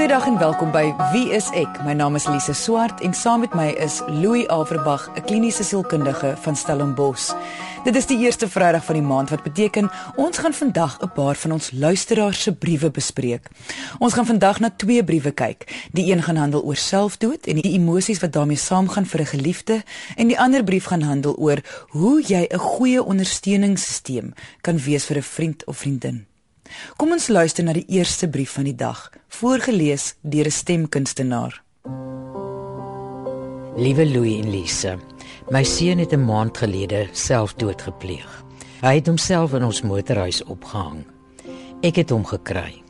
Goeiedag en welkom by Wie is ek? My naam is Lise Swart en saam met my is Louis Averbag, 'n kliniese sielkundige van Stellenbosch. Dit is die eerste Vrydag van die maand wat beteken ons gaan vandag 'n paar van ons luisteraars se briewe bespreek. Ons gaan vandag na twee briewe kyk. Die een gaan handel oor selfdood en die emosies wat daarmee saamgaan vir 'n geliefde en die ander brief gaan handel oor hoe jy 'n goeie ondersteuningssisteem kan wees vir 'n vriend of vriendin. Kom ons luister na die eerste brief van die dag, voorgeles deur 'n stemkunstenaar. Liewe Louis en Lise, my seun het 'n maand gelede selfdood gepleeg. Hy het homself in ons motorhuis opgehang. Ek het hom gekry.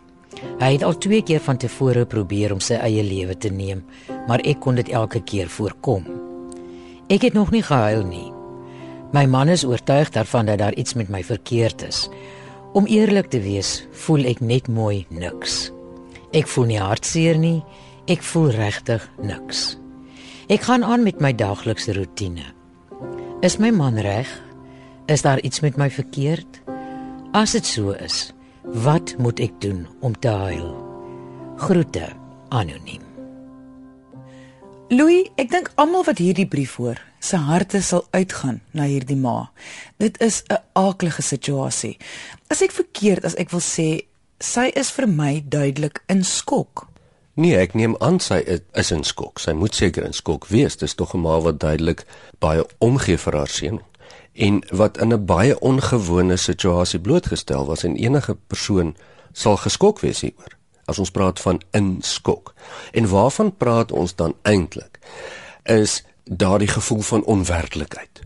Hy het al twee keer van tevore probeer om sy eie lewe te neem, maar ek kon dit elke keer voorkom. Ek het nog nie gehuil nie. My man is oortuig daarvan dat daar iets met my verkeerd is. Om eerlik te wees, voel ek net mooi niks. Ek voel nie hartseer nie. Ek voel regtig niks. Ek gaan aan met my daaglikse rotine. Is my man reg? Is daar iets met my verkeerd? As dit so is, wat moet ek doen om te huil? Groete anoniem. Louis, ek dink almal wat hierdie brief hoor, se harte sal uitgaan na hierdie ma. Dit is 'n aaklige situasie. As ek verkeerd as ek wil sê, sy is vir my duidelik in skok. Nee, ek neem aan sy is in skok. Sy moet seker in skok wees. Dis tog 'n ma wat duidelik baie omgee vir haar seun en wat in 'n baie ongewone situasie blootgestel was en enige persoon sal geskok wees hieroor as ons praat van in skok. En waarvan praat ons dan eintlik? Is daardie gevoel van onwerklikheid.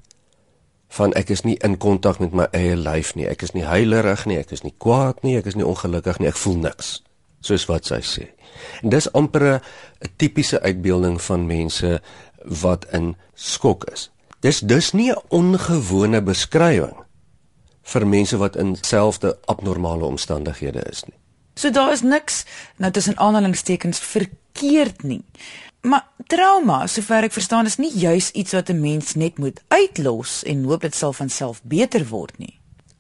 Van ek is nie in kontak met my eie lyf nie. Ek is nie heilerig nie, ek is nie kwaad nie, ek is nie ongelukkig nie, ek voel niks. Soos wat sy sê. En dis amper 'n tipiese uitbeelding van mense wat in skok is. Dis dus nie 'n ongewone beskrywing vir mense wat in selfde abnormale omstandighede is nie. So daar is niks nou tussen aanhalingstekens verkeerd nie. Maar trauma, sover ek verstaan, is nie juis iets wat 'n mens net moet uitlos en hoop dit sal van self beter word nie.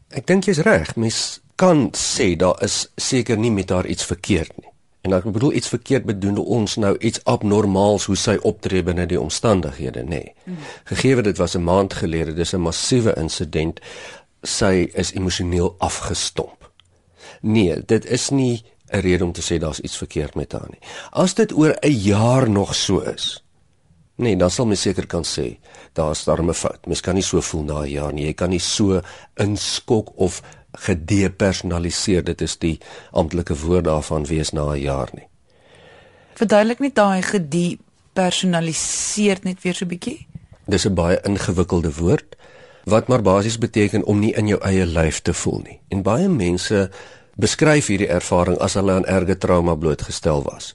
Ek dink jy's reg. Mens kan sê daar is seker nie met haar iets verkeerd nie. En ek bedoel iets verkeerd bedoel ons nou iets abnormaals hoe sy optree binne die omstandighede, nê. Nee. Gegee dit was 'n maand gelede, dis 'n massiewe insident. Sy is emosioneel afgestomp. Nee, dit is nie 'n rede om te sê daar's iets verkeerd met haar nie. As dit oor 'n jaar nog so is. Nee, dan sal mens seker kan sê daar's daar 'n fout. Mens kan nie so voel na 'n jaar nie. Jy kan nie so inskok of gedepersonaliseer dit is die amptelike woord daarvan wees na 'n jaar nie. Verduidelik net daai gedepersonaliseer net weer so bietjie. Dis 'n baie ingewikkelde woord wat maar basies beteken om nie in jou eie lyf te voel nie. En baie mense beskryf hierdie ervaring as hulle aan erge trauma blootgestel was.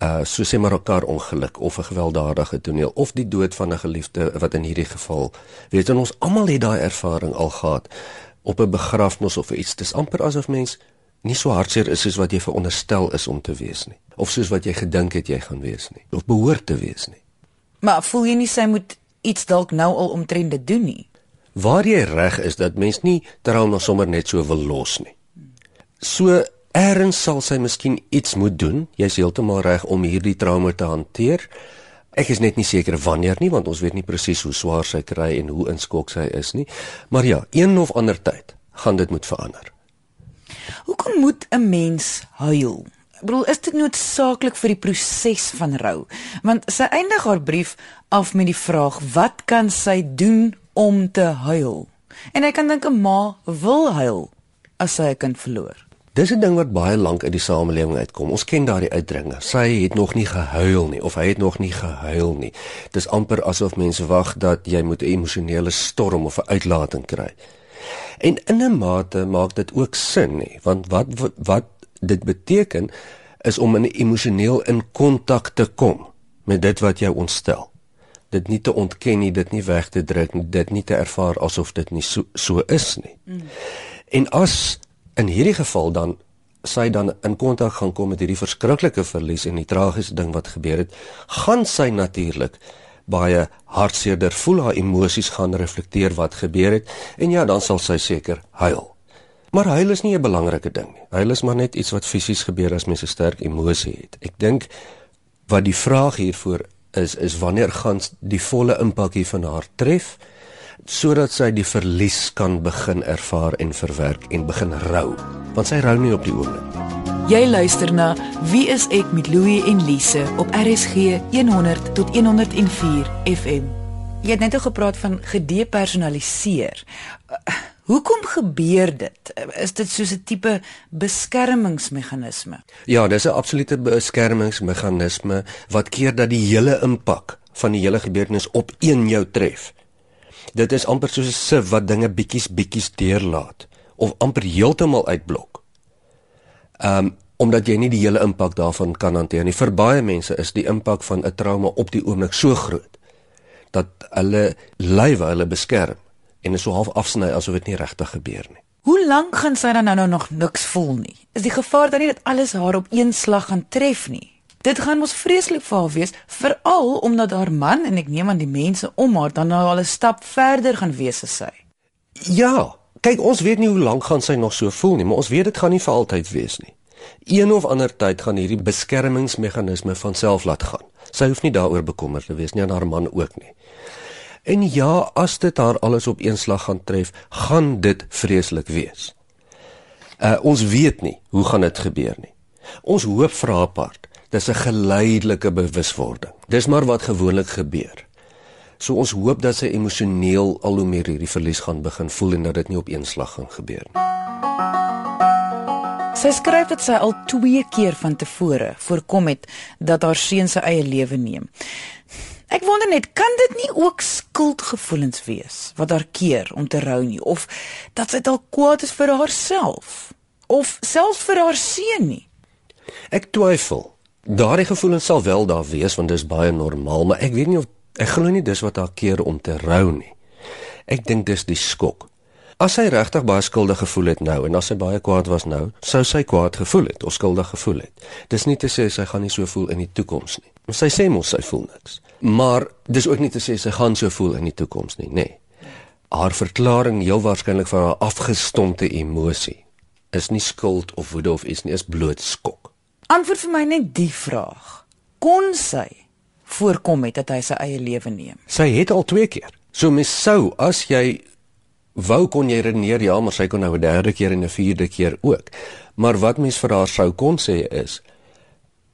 Uh so sê maar 'n kar ongeluk of 'n gewelddadige toneel of die dood van 'n geliefde wat in hierdie geval weet jy ons almal het daai ervaring al gehad op 'n begrafnis of iets. Dis amper asof mens nie so hartseer is soos wat jy veronderstel is om te wees nie of soos wat jy gedink het jy gaan wees nie of behoort te wees nie. Maar voel jy nie sy moet iets dalk nou al omtrent dit doen nie? Waar jy reg is dat mens nie trauma sommer net so wil los nie. So eers sal sy miskien iets moet doen. Jy's heeltemal reg om hierdie trauma te hanteer. Ek is net nie seker wanneer nie want ons weet nie presies hoe swaar sy kry en hoe inskok sy is nie. Maar ja, een of ander tyd gaan dit moet verander. Hoekom moet 'n mens huil? Ek bedoel, is dit noodsaaklik vir die proses van rou? Want sy eindig haar brief af met die vraag: "Wat kan sy doen om te huil?" En ek kan dink 'n ma wil huil as sy 'n kind verloor. Dis 'n ding wat baie lank uit die samelewing uitkom. Ons ken daardie uitdrukking. Sy het nog nie gehuil nie of hy het nog nie gehuil nie. Dis amper asof mense wag dat jy moet 'n emosionele storm of 'n uitlating kry. En in 'n mate maak dit ook sin nie, want wat wat, wat dit beteken is om in emosioneel in kontak te kom met dit wat jou ontstel. Dit nie te ontken nie, dit nie weg te druk nie, dit nie te ervaar asof dit nie so so is nie. Mm. En as in hierdie geval dan sy dan in kontak gaan kom met hierdie verskriklike verlies en die tragiese ding wat gebeur het, gaan sy natuurlik baie hartseerder voel, haar emosies gaan reflekteer wat gebeur het en ja, dan sal sy seker huil. Maar huil is nie 'n belangrike ding nie. Huil is maar net iets wat fisies gebeur as mens 'n sterk emosie het. Ek dink wat die vraag hiervoor is is wanneer gaan die volle impak hier van haar tref sodat sy die verlies kan begin ervaar en verwerk en begin rou. Want sy rou nie op die oomblik nie. Jy luister na Wie is ek met Louie en Lise op RSG 100 tot 104 FM. Jy het net gepraat van gedepersonaliseer. Hoekom gebeur dit? Is dit soos 'n tipe beskermingsmeganisme? Ja, dis 'n absolute beskermingsmeganisme wat keer dat die hele impak van die hele gebeurtenis op een jou tref. Dit is amper soos 'n sief wat dinge bietjies bietjies deurlaat of amper heeltemal uitblok. Um omdat jy nie die hele impak daarvan kan hanteer nie. Vir baie mense is die impak van 'n trauma op die oomblik so groot dat hulle lywe hulle beskerm en is so half afsny asof dit nie regtig gebeur nie. Hoe lank gaan sy dan nou, nou nog niks voel nie? Is die gevaar dan nie dat alles haar op een slag gaan tref nie? Dit gaan mos vreeslik vir haar wees, veral omdat haar man en ek neem aan die mense om haar dan nou al 'n stap verder gaan wees as sy. Ja, kyk ons weet nie hoe lank gaan sy nog so voel nie, maar ons weet dit gaan nie vir altyd wees nie. Een of ander tyd gaan hierdie beskermingsmeganisme van self laat gaan. Sy hoef nie daaroor bekommerd te wees nie en haar man ook nie. En ja, as dit haar alles op een slag gaan tref, gaan dit vreeslik wees. Uh ons weet nie hoe gaan dit gebeur nie. Ons hoop vir haar part. Dis 'n geleidelike bewuswording. Dis maar wat gewoonlik gebeur. So ons hoop dat sy emosioneel al hoe meer hierdie verlies gaan begin voel en dat dit nie op een slag gaan gebeur nie. Sy skryf dat sy al 2 keer van tevore voorkom het dat haar seun sy eie lewe neem. Ek wonder net, kan dit nie ook skuldgevoelens wees wat haar keer om te rou nie of dat sy dalk kwaad is vir haarself of selfs vir haar seun nie? Ek twyfel. Daardie gevoelens sal wel daar wees want dit is baie normaal, maar ek weet nie of ek glo nie dis wat haar keer om te rou nie. Ek dink dis die skok. As sy regtig baie skuldig gevoel het nou en as sy baie kwaad was nou, sou sy kwaad gevoel het of skuldig gevoel het. Dis nie te sê sy gaan nie so voel in die toekoms nie. Sy sê mos sy voel niks. Maar dis ook nie te sê sy gaan so voel in die toekoms nie, nê. Nee. Haar verklaring heel waarskynlik vir haar afgestompte emosie is nie skuld of woede of iets nie, is bloot skok. Antwoord vir my net die vraag. Kon sy voorkom het dat hy sy eie lewe neem? Sy het al twee keer. So mens sou as jy wou kon jy redeneer ja, maar sy kon nou 'n derde keer en 'n vierde keer ook. Maar wat mens vir haar sou kon sê is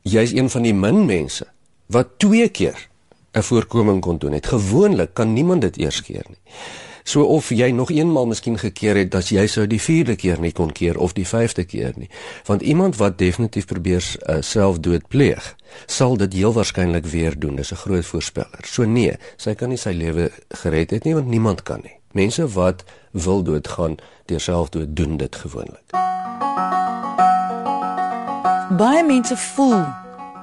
jy's een van die min mense wat twee keer 'n voorkoming kon doen het. Gewoonlik kan niemand dit eers keer nie. So of jy nog eenmal miskien gekeer het dat jy sou die vierde keer nie kon keer of die vyfde keer nie. Want iemand wat definitief probeer uh, selfdood pleeg, sal dit heel waarskynlik weer doen. Dis 'n groot voorspeller. So nee, sy kan nie sy lewe gered het nie want niemand kan nie. Mense wat wil doodgaan deur selfdood doen dit gewoonlik. Baie mense voel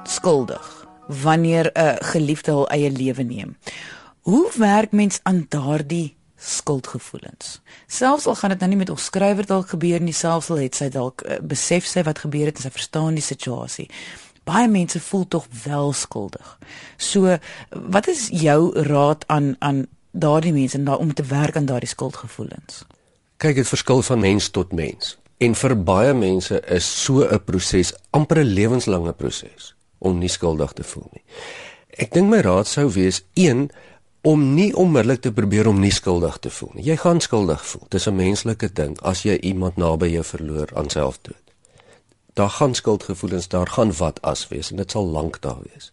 skuldig wanneer 'n geliefde hul eie lewe neem. Hoe werk mens aan daardie skuldgevoelens? Selfs al gaan dit nou nie met ons skrywer dalk gebeur nie, selfs al het sy dalk uh, besef sy wat gebeur het en sy verstaan die situasie. Baie mense voel tog wel skuldig. So, wat is jou raad aan aan daardie mense en daar om te werk aan daardie skuldgevoelens? Kyk, dit verskil van mens tot mens. En vir baie mense is so 'n proses amper 'n lewenslange proses om nie skuldig te voel nie. Ek dink my raad sou wees 1 om nie onmiddellik te probeer om nie skuldig te voel nie. Jy gaan skuldig voel. Dis 'n menslike ding as jy iemand naby jou verloor aan selfdood. Daar gaan skuldgevoelens, daar gaan wat as wees en dit sal lank daar wees.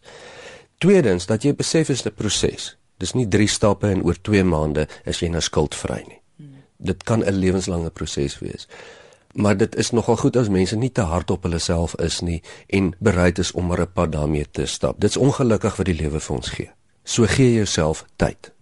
Tweedens dat jy besef is 'n proses. Dis nie 3 stappe en oor 2 maande is jy nou skuldvry nie. Dit kan 'n lewenslange proses wees. Maar dit is nogal goed as mense nie te hard op hulle self is nie en bereid is om maar 'n pad daarmee te stap. Dit's ongelukkig wat die lewe vir ons gee. So gee jouself tyd.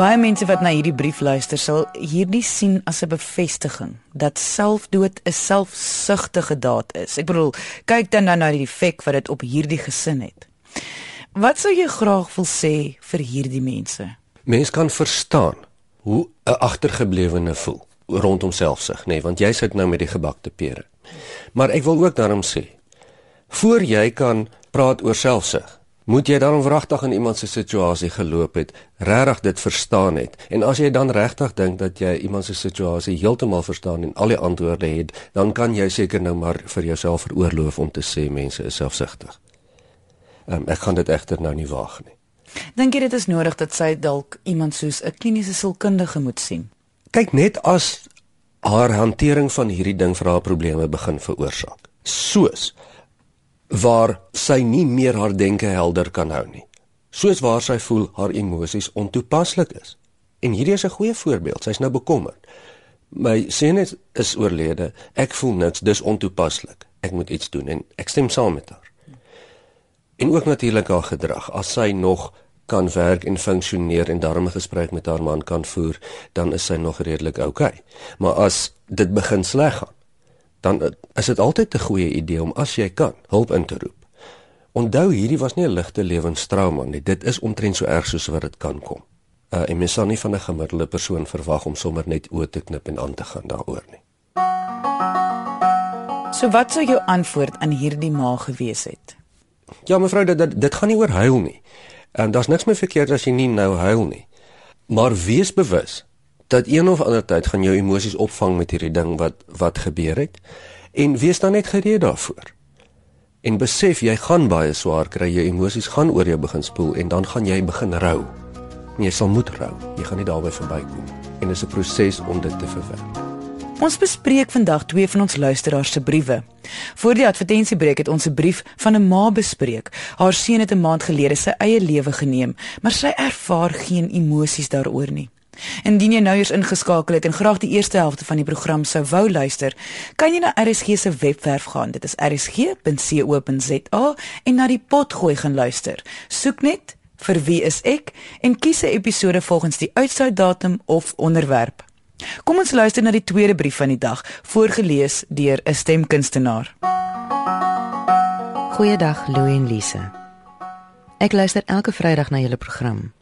Baie mense wat na hierdie brief luister, sal hierdie sien as 'n bevestiging dat selfdood 'n selfsugtige daad is. Ek bedoel, kyk dan nou na die effek wat dit op hierdie gesin het. Wat sou jy graag wil sê vir hierdie mense? Mense kan verstaan hoe 'n agtergeblewene voel rondom selfsug, nê, nee, want jy sit nou met die gebakte pere. Maar ek wil ook daarom sê, voor jy kan praat oor selfsug, moet jy dan wragtig in iemand se situasie geloop het, regtig dit verstaan het. En as jy dan regtig dink dat jy iemand se situasie heeltemal verstaan en al die antwoorde het, dan kan jy seker nou maar vir jouself veroorloof om te sê mense is selfsugtig. Um, ek kan dit egter nou nie waag nie. Dink jy dit is nodig dat sy dalk iemand soos 'n kliniese sielkundige moet sien? Kyk net as haar hantering van hierdie ding vir haar probleme begin veroorsaak. Soos waar sy nie meer haar denke helder kan hou nie. Soos waar sy voel haar emosies ontoepaslik is. En hierdie is 'n goeie voorbeeld. Sy's nou bekommerd. My seun is, is oorlede. Ek voel niks, dis ontoepaslik. Ek moet iets doen en ek stem saam met haar. En ook natuurlik haar gedrag. As sy nog kan werk en funksioneer en daarmee 'n gesprek met haar man kan voer, dan is sy nog redelik oukei. Okay. Maar as dit begin sleg gaan, dan is dit altyd 'n goeie idee om as jy kan hulp in te roep. Onthou hierdie was nie 'n ligte lewenstrauma nie. Dit is omtrent so erg soos wat dit kan kom. Uh, en mens sal nie van 'n gemiddelde persoon verwag om sommer net oë te knip en aan te gaan daaroor nie. So wat sou jou antwoord aan hierdie ma gewees het? Ja mevrou, dit dit, dit gaan nie oor huil nie. En daar's niks meer verkeerd as jy nie nou huil nie. Maar wees bewus dat een of ander tyd gaan jou emosies opvang met hierdie ding wat wat gebeur het en wees dan net gereed daarvoor. En besef jy gaan baie swaar kry, jou emosies gaan oor jou begin spoel en dan gaan jy begin rou. Jy sal moet rou. Jy gaan nie daarby verbykom. En dit is 'n proses om dit te verwerk. Ons bespreek vandag twee van ons luisteraars se briewe. Voor die advertensiebreek het ons 'n brief van 'n ma bespreek. Haar seun het 'n maand gelede sy eie lewe geneem, maar sy ervaar geen emosies daaroor nie. Indien jy nou eers ingeskakel het en graag die eerste helfte van die program sou wou luister, kan jy na RSG se webwerf gaan. Dit is rsg.co.za en na die potgooi gaan luister. Soek net vir wie is ek en kies 'n episode volgens die uitsluitdatum of onderwerp. Kom ons luister na die tweede brief van die dag, voorgeles deur 'n stemkunstenaar. Goeiedag Louie en Lise. Ek luister elke Vrydag na julle program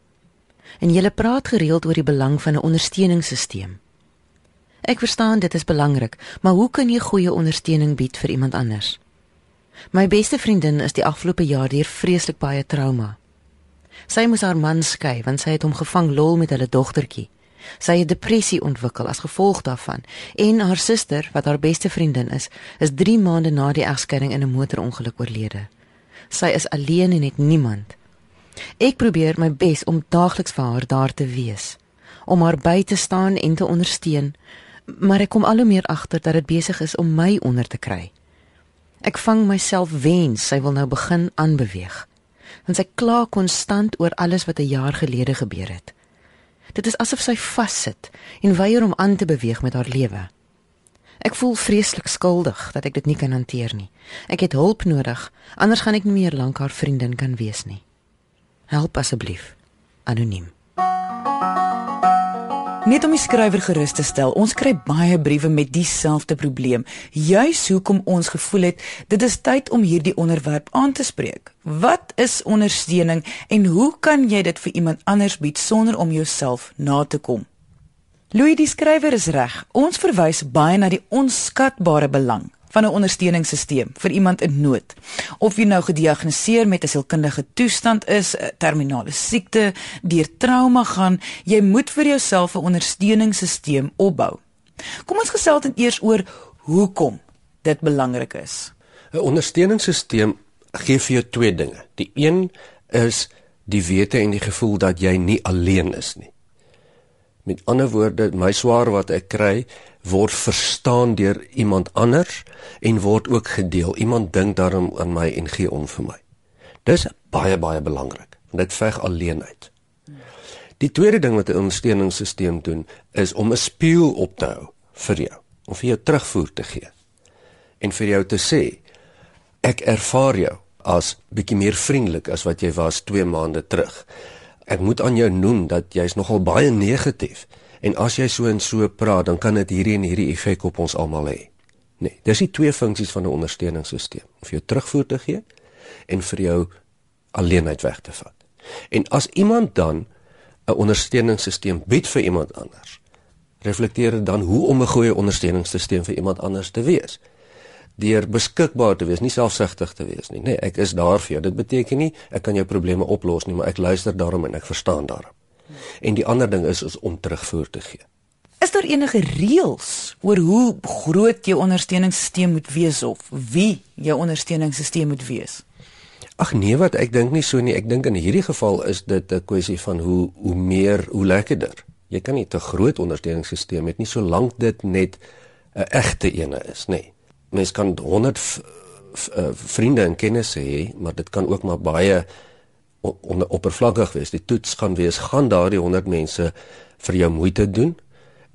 en julle praat gereeld oor die belang van 'n ondersteuningssisteem. Ek verstaan dit is belangrik, maar hoe kan jy goeie ondersteuning bied vir iemand anders? My beste vriendin is die afgelope jaar deur vreeslik baie trauma. Sy moes haar man skei want sy het hom gevang lol met hulle dogtertjie. Sy het depressie ontwikkel as gevolg daarvan en haar suster, wat haar beste vriendin is, is 3 maande na die egskeiding in 'n motorongeluk oorlede. Sy is alleen en het niemand. Ek probeer my bes om daagliks vir haar daar te wees, om haar by te staan en te ondersteun, maar ek kom al hoe meer agter dat dit besig is om my onder te kry. Ek vang myself wens sy wil nou begin aanbeweeg. Want sy kla konstant oor alles wat 'n jaar gelede gebeur het. Dit is asof sy vassit en weier om aan te beweeg met haar lewe. Ek voel vreeslik skuldig dat ek dit nie kan hanteer nie. Ek het hulp nodig, anders gaan ek nie meer lank haar vriendin kan wees nie. Help asseblief. Anoniem. Net om die skrywer gerus te stel, ons kry baie briewe met dieselfde probleem. Juis hoekom ons gevoel het dit is tyd om hierdie onderwerp aan te spreek. Wat is ondersteuning en hoe kan jy dit vir iemand anders bied sonder om jouself na te kom? Louis die skrywer is reg. Ons verwys baie na die onskatbare belang van 'n ondersteuningssisteem vir iemand in nood. Of jy nou gediagnoseer met 'n sielkundige toestand is, 'n terminale siekte, deur trauma gaan, jy moet vir jouself 'n ondersteuningssisteem opbou. Kom ons gesels dan eers oor hoekom dit belangrik is. 'n Ondersteuningssisteem gee vir jou twee dinge. Die een is die wete en die gevoel dat jy nie alleen is nie. Met ander woorde, my swaar wat ek kry, word verstaan deur iemand anders en word ook gedeel. Iemand dink daarom aan my en gee om vir my. Dis baie baie belangrik. Dit veg alleenheid. Die tweede ding wat 'n ondersteuningssisteem doen, is om 'n spieël op te hou vir jou, om vir jou terugvoer te gee. En vir jou te sê, ek ervaar jou as bietjie meer vriendelik as wat jy was 2 maande terug ek moet aan jou noem dat jy's nogal baie negatief en as jy so en so praat dan kan dit hierdie en hierdie effek op ons almal hê. Nee, dis die twee funksies van 'n ondersteuningssisteem, om vir jou terugvoer te gee en vir jou alleenheid weg te vat. En as iemand dan 'n ondersteuningssisteem bied vir iemand anders, reflekteer dit dan hoe om 'n goeie ondersteuningssisteem vir iemand anders te wees. Deur beskikbaar te wees, nie selfsugtig te wees nie. Nee, ek is daar vir jou. Dit beteken nie ek kan jou probleme oplos nie, maar ek luister daarom en ek verstaan daarom. En die ander ding is, is om terugvoer te gee. Is daar enige reëls oor hoe groot jou ondersteuningssisteem moet wees of wie jou ondersteuningssisteem moet wees? Ag nee, wat ek dink nie so nie. Ek dink in hierdie geval is dit 'n kwessie van hoe hoe meer, hoe lekkerder. Jy kan nie te groot ondersteuningssisteem hê nie solank dit net 'n egte ene is, nê. Nee. Mens kan 100 uh, vriende en kennisse hê, maar dit kan ook maar baie oppervlakkig wees. Die toets gaan wees, gaan daardie 100 mense vir jou moeite doen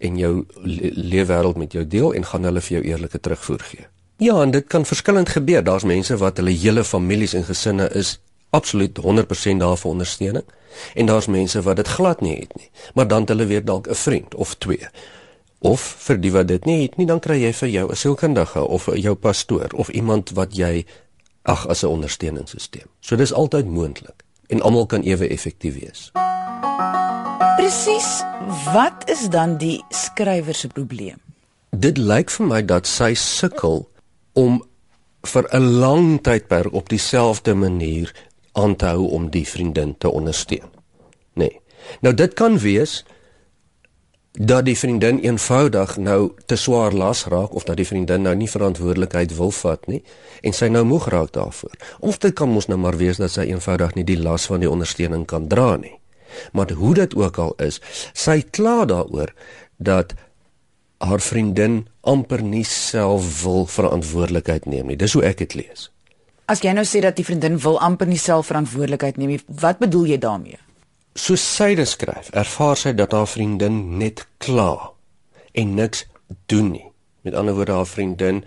en jou le leefwêreld met jou deel en gaan hulle vir jou eerlike terugvoer gee. Ja, en dit kan verskillend gebeur. Daar's mense wat hulle hele families en gesinne is absoluut 100% daar vir ondersteuning en daar's mense wat dit glad nie het nie. Maar dan het hulle weer dalk 'n vriend of twee. Of vir die wat dit nie het nie, dan kry jy vir jou 'n sielkundige of jou pastoor of iemand wat jy ag as 'n ondersteuningssisteem. So dis altyd moontlik en almal kan ewe effektief wees. Presies, wat is dan die skrywer se probleem? Dit lyk vir my dat sy sukkel om vir 'n lang tydperk op dieselfde manier aan te hou om die vriendin te ondersteun. Nee. Nou dit kan wees dat die vriendin eenvoudig nou te swaar las raak of dat die vriendin nou nie verantwoordelikheid wil vat nie en sy nou moeg raak daarvoor. Of dit kan mos nou maar wees dat sy eenvoudig nie die las van die ondersteuning kan dra nie. Maar hoe dit ook al is, sy kla daaroor dat haar vriendin amper nie self wil verantwoordelikheid neem nie. Dis hoe ek dit lees. As jy nou sê dat die vriendin wil amper nie self verantwoordelikheid neem nie, wat bedoel jy daarmee? So sy dit skryf, ervaar sy dat haar vriendin net kla en niks doen nie. Met ander woorde haar vriendin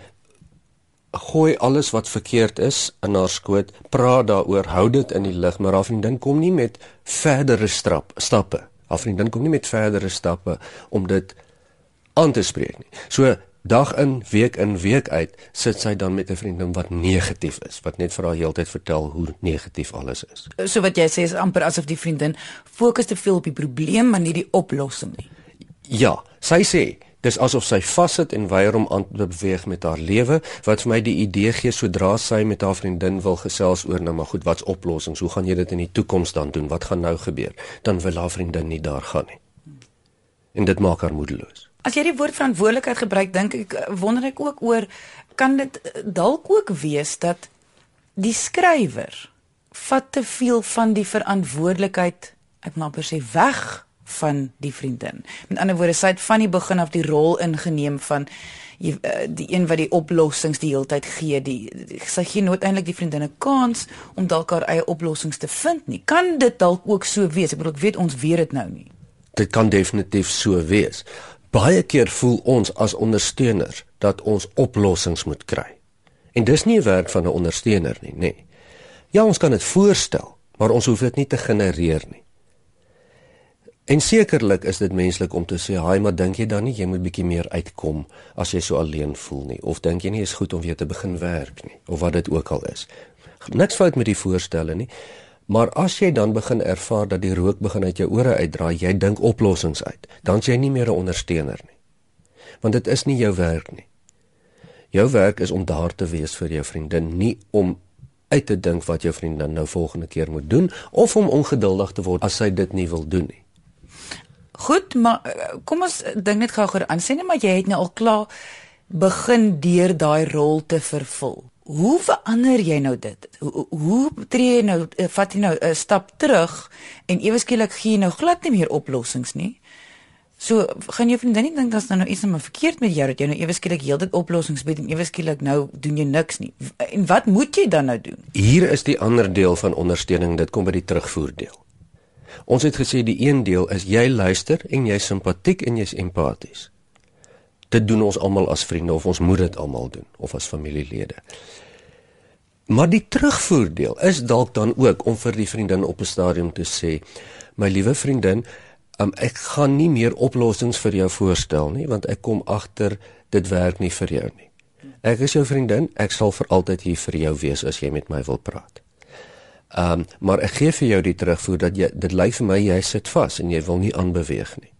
gooi alles wat verkeerd is in haar skoot, praat daaroor, hou dit in die lig, maar haar vriendin kom nie met verdere strap, stappe. Haar vriendin kom nie met verdere stappe om dit aan te spreek nie. So dag in, week in, week uit sit sy dan met 'n vriendin wat negatief is, wat net vir haar heeltyd vertel hoe negatief alles is. So wat jy sê is amper asof die vriendin fokus te veel op die probleem maar nie die oplossing nie. Ja, sy sê dis asof sy vassit en weier om aan te beweeg met haar lewe, wat vir my die idee gee sodra sy met haar vriendin wil gesels oor nou maar goed, wat's oplossings? Hoe gaan jy dit in die toekoms dan doen? Wat gaan nou gebeur? Dan wil haar vriendin nie daar gaan nie. En dit maak haar moedeloos. As jy die woord verantwoordelikheid gebruik, dink ek wonder ek ook oor kan dit dalk ook wees dat die skrywer vat te veel van die verantwoordelikheid, ek wil amper sê weg van die vriendin. Met ander woorde, sy het van die begin af die rol ingeneem van jy eh, die een wat die oplossings die hele tyd gee, die, die sy gee nooit eintlik die vriendin 'n kans om dalk haar eie oplossings te vind nie. Kan dit dalk ook so wees? Ek bedoel, ek weet ons weet dit nou nie. Dit kan definitief so wees baie keer voel ons as ondersteuners dat ons oplossings moet kry. En dis nie 'n werk van 'n ondersteuner nie, nê. Nee. Ja, ons kan dit voorstel, maar ons hoef dit nie te genereer nie. En sekerlik is dit menslik om te sê, "Haai, maar dink jy dan nie jy moet bietjie meer uitkom as jy so alleen voel nie of dink jy nie is goed om weer te begin werk nie of wat dit ook al is." Niks fout met die voorstelle nie, Maar as jy dan begin ervaar dat die rook begin uit jou ore uitdraai, jy dink oplossings uit, dan jy nie meer 'n ondersteuner nie. Want dit is nie jou werk nie. Jou werk is om daar te wees vir jou vriendin, nie om uit te dink wat jou vriendin nou volgende keer moet doen of om ongeduldig te word as sy dit nie wil doen nie. Goed, maar eh, kom ons dink net gou-gou aan. Sê net maar jy het nou al klaar begin deur daai rol te vervul. Hoe verander jy nou dit? Hoe, hoe tree jy nou eh, vat jy nou 'n stap terug en ewe skielik gee jy nou glad nie meer oplossings nie? So gaan jou vriendin nie dink dat nou iets nou verkeerd met jou dat jy nou ewe skielik heeltyd oplossings bied en ewe skielik nou doen jy niks nie. En wat moet jy dan nou doen? Hier is die ander deel van ondersteuning, dit kom by die terugvoer deel. Ons het gesê die een deel is jy luister en jy's simpatiek en jy's empaties dit doen ons almal as vriende of ons moet dit almal doen of as familielede. Maar die terugvoerdeel is dalk dan ook om vir die vriendin op 'n stadium te sê, my liewe vriendin, um, ek gaan nie meer oplossings vir jou voorstel nie want ek kom agter dit werk nie vir jou nie. Ek is jou vriendin, ek sal vir altyd hier vir jou wees as jy met my wil praat. Ehm um, maar ek gee vir jou die terugvoer dat jy dit lyk vir my jy sit vas en jy wil nie aanbeweeg nie.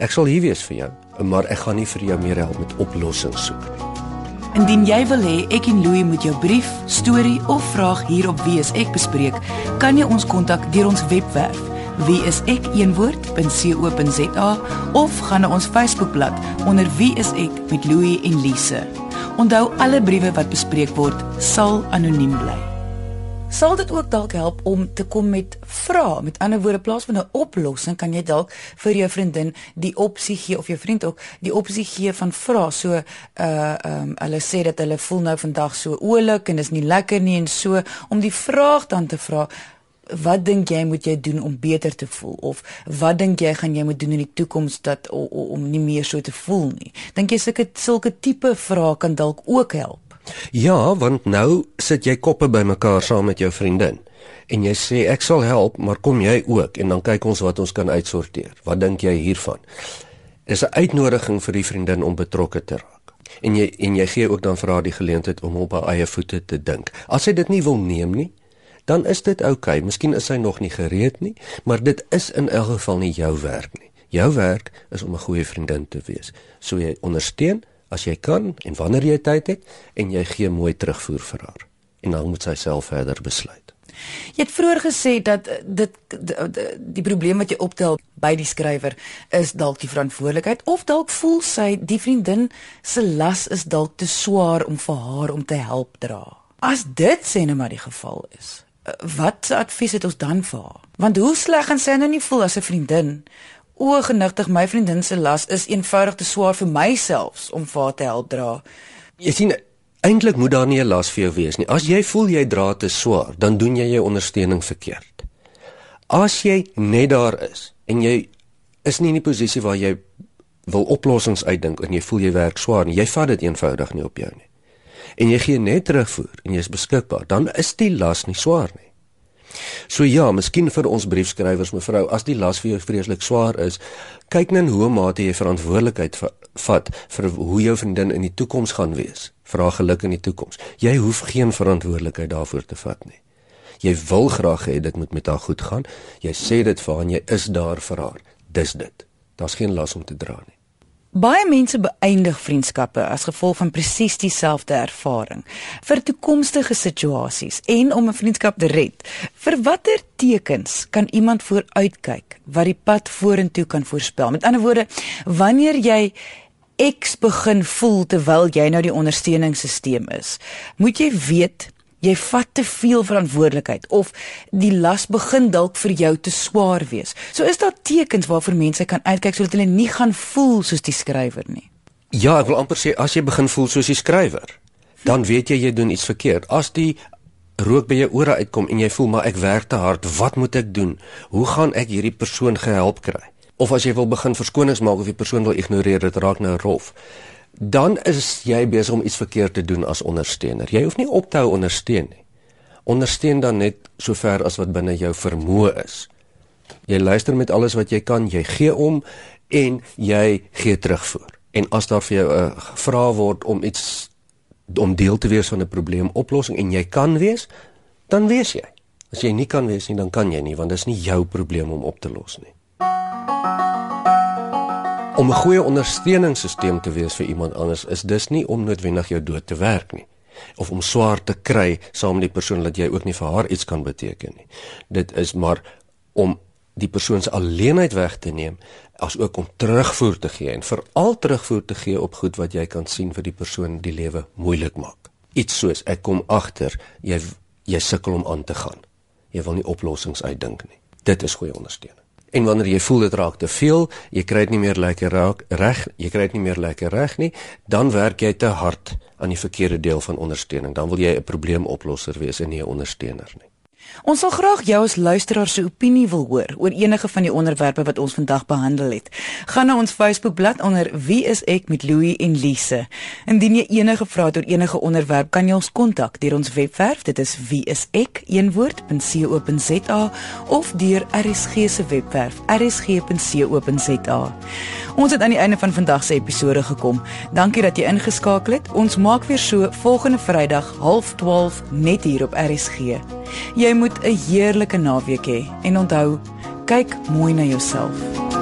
Ek sal hier wees vir jou, maar ek gaan nie vir jou meer help met oplossings soek nie. Indien jy wil hê ek en Louie moet jou brief, storie of vraag hier op Wie is ek bespreek, kan jy ons kontak deur ons webwerf wieisek.co.za of gaan na ons Facebookblad onder Wie is ek met Louie en Lise. Onthou alle briewe wat bespreek word sal anoniem bly. Sal dit ook dalk help om te kom met vrae? Met ander woorde, plaas van 'n oplossing, kan jy dalk vir jou vriendin die opsie gee of jou vriend ook die opsie gee van vra. So uh ehm um, hulle sê dat hulle voel nou vandag so oulik en is nie lekker nie en so om die vraag dan te vra wat dink jy moet jy doen om beter te voel of wat dink jy gaan jy moet doen in die toekoms dat om, om nie meer so te voel nie dink jy sulke sulke tipe vrae kan dalk ook help ja want nou sit jy koppe bymekaar saam met jou vriendin en jy sê ek sal help maar kom jy ook en dan kyk ons wat ons kan uitsorteer wat dink jy hiervan is 'n uitnodiging vir die vriendin om betrokke te raak en jy en jy gee ook dan vir haar die geleentheid om op haar eie voete te dink as sy dit nie wil neem nie dan is dit oukei. Okay. Miskien is hy nog nie gereed nie, maar dit is in elk geval nie jou werk nie. Jou werk is om 'n goeie vriendin te wees. So jy ondersteun as jy kan en wanneer jy tyd het en jy gee mooi terugvoer vir haar. En dan moet sy self verder besluit. Jy het vroeër gesê dat dit die, die probleem wat jy optel by die skrywer is dalk die verantwoordelikheid of dalk voel sy die vriendin se las is dalk te swaar om vir haar om te help dra. As dit sê net maar die geval is, wat advies het ons dan vir haar? Want hoe sleg gaan sy nou nie voel as 'n vriendin? O, genigtig, my vriendin se las is eenvoudig te swaar vir myself om vir haar te help dra. Jy sien, eintlik moet daar nie 'n las vir jou wees nie. As jy voel jy dra te swaar, dan doen jy jou ondersteuning verkeerd. As jy net daar is en jy is nie in die posisie waar jy wil oplossings uitdink en jy voel jy werk swaar en jy vat dit eenvoudig nie op jou nie en jy gee net terugvoer en jy is beskikbaar, dan is die las nie swaar nie. So ja, miskien vir ons briefskrywers mevrou, as die las vir jou vreeslik swaar is, kyk net hoe mate jy verantwoordelikheid vat vir hoe jou vriendin in die toekoms gaan wees. Vra geluk in die toekoms. Jy hoef geen verantwoordelikheid daarvoor te vat nie. Jy wil graag hê dit moet met haar goed gaan. Jy sê dit vir haar en jy is daar vir haar. Dis dit. Daar's geen las om te dra nie. Baie mense beëindig vriendskappe as gevolg van presies dieselfde ervaring vir toekomstige situasies en om 'n vriendskap te red. Vir watter tekens kan iemand vooruitkyk wat die pad vorentoe kan voorspel? Met ander woorde, wanneer jy X begin voel terwyl jy nou die ondersteuningssisteem is, moet jy weet jy vat te veel verantwoordelikheid of die las begin dalk vir jou te swaar wees. So is daar tekens waarvoor mense kan uitkyk sodat hulle nie gaan voel soos die skrywer nie. Ja, ek wil amper sê as jy begin voel soos die skrywer, dan weet jy jy doen iets verkeerd. As die rook by jou ore uitkom en jy voel maar ek werk te hard, wat moet ek doen? Hoe gaan ek hierdie persoon gehelp kry? Of as jy wil begin verskonings maak of die persoon wil ignoreer, dit raak nou rof dan is jy besig om iets verkeerd te doen as ondersteuner. Jy hoef nie op te hou ondersteun nie. Ondersteun dan net sover as wat binne jou vermoë is. Jy luister met alles wat jy kan, jy gee om en jy gee terugvoer. En as daar vir jou 'n uh, gevra word om iets om deel te wees van 'n probleemoplossing en jy kan wees, dan wees jy. As jy nie kan wees nie, dan kan jy nie want dit is nie jou probleem om op te los nie om 'n goeie ondersteuningssisteem te wees vir iemand anders is dis nie om noodwendig jou dood te werk nie of om swaar te kry saam met die persoon dat jy ook nie vir haar iets kan beteken nie. Dit is maar om die persoon se alleenheid weg te neem as ook om terugvoer te gee en veral terugvoer te gee op goed wat jy kan sien vir die persoon die lewe moeilik maak. Iets soos ek kom agter jy jy sukkel om aan te gaan. Jy wil nie oplossings uitdink nie. Dit is goeie ondersteuning. En wanneer jy voel dit raak te veel, jy kry dit nie meer lekker raak reg, jy kry dit nie meer lekker reg nie, dan werk jy te hard aan die verkeerde deel van ondersteuning. Dan wil jy 'n probleemoplosser wees en nie 'n ondersteuner nie. Ons sal graag jou as luisteraar se opinie wil hoor oor enige van die onderwerpe wat ons vandag behandel het. Gaan na ons Facebookblad onder Wie is ek met Louie en Lise. Indien jy enige vrae het oor enige onderwerp, kan jy ons kontak deur ons webwerf, dit is wieisek.co.za of deur RSG se webwerf, rsg.co.za. Ons het aan die einde van vandag se episode gekom. Dankie dat jy ingeskakel het. Ons maak weer so volgende Vrydag 12:30 net hier op RSG. Jy moet 'n heerlike naweek hê en onthou, kyk mooi na jouself.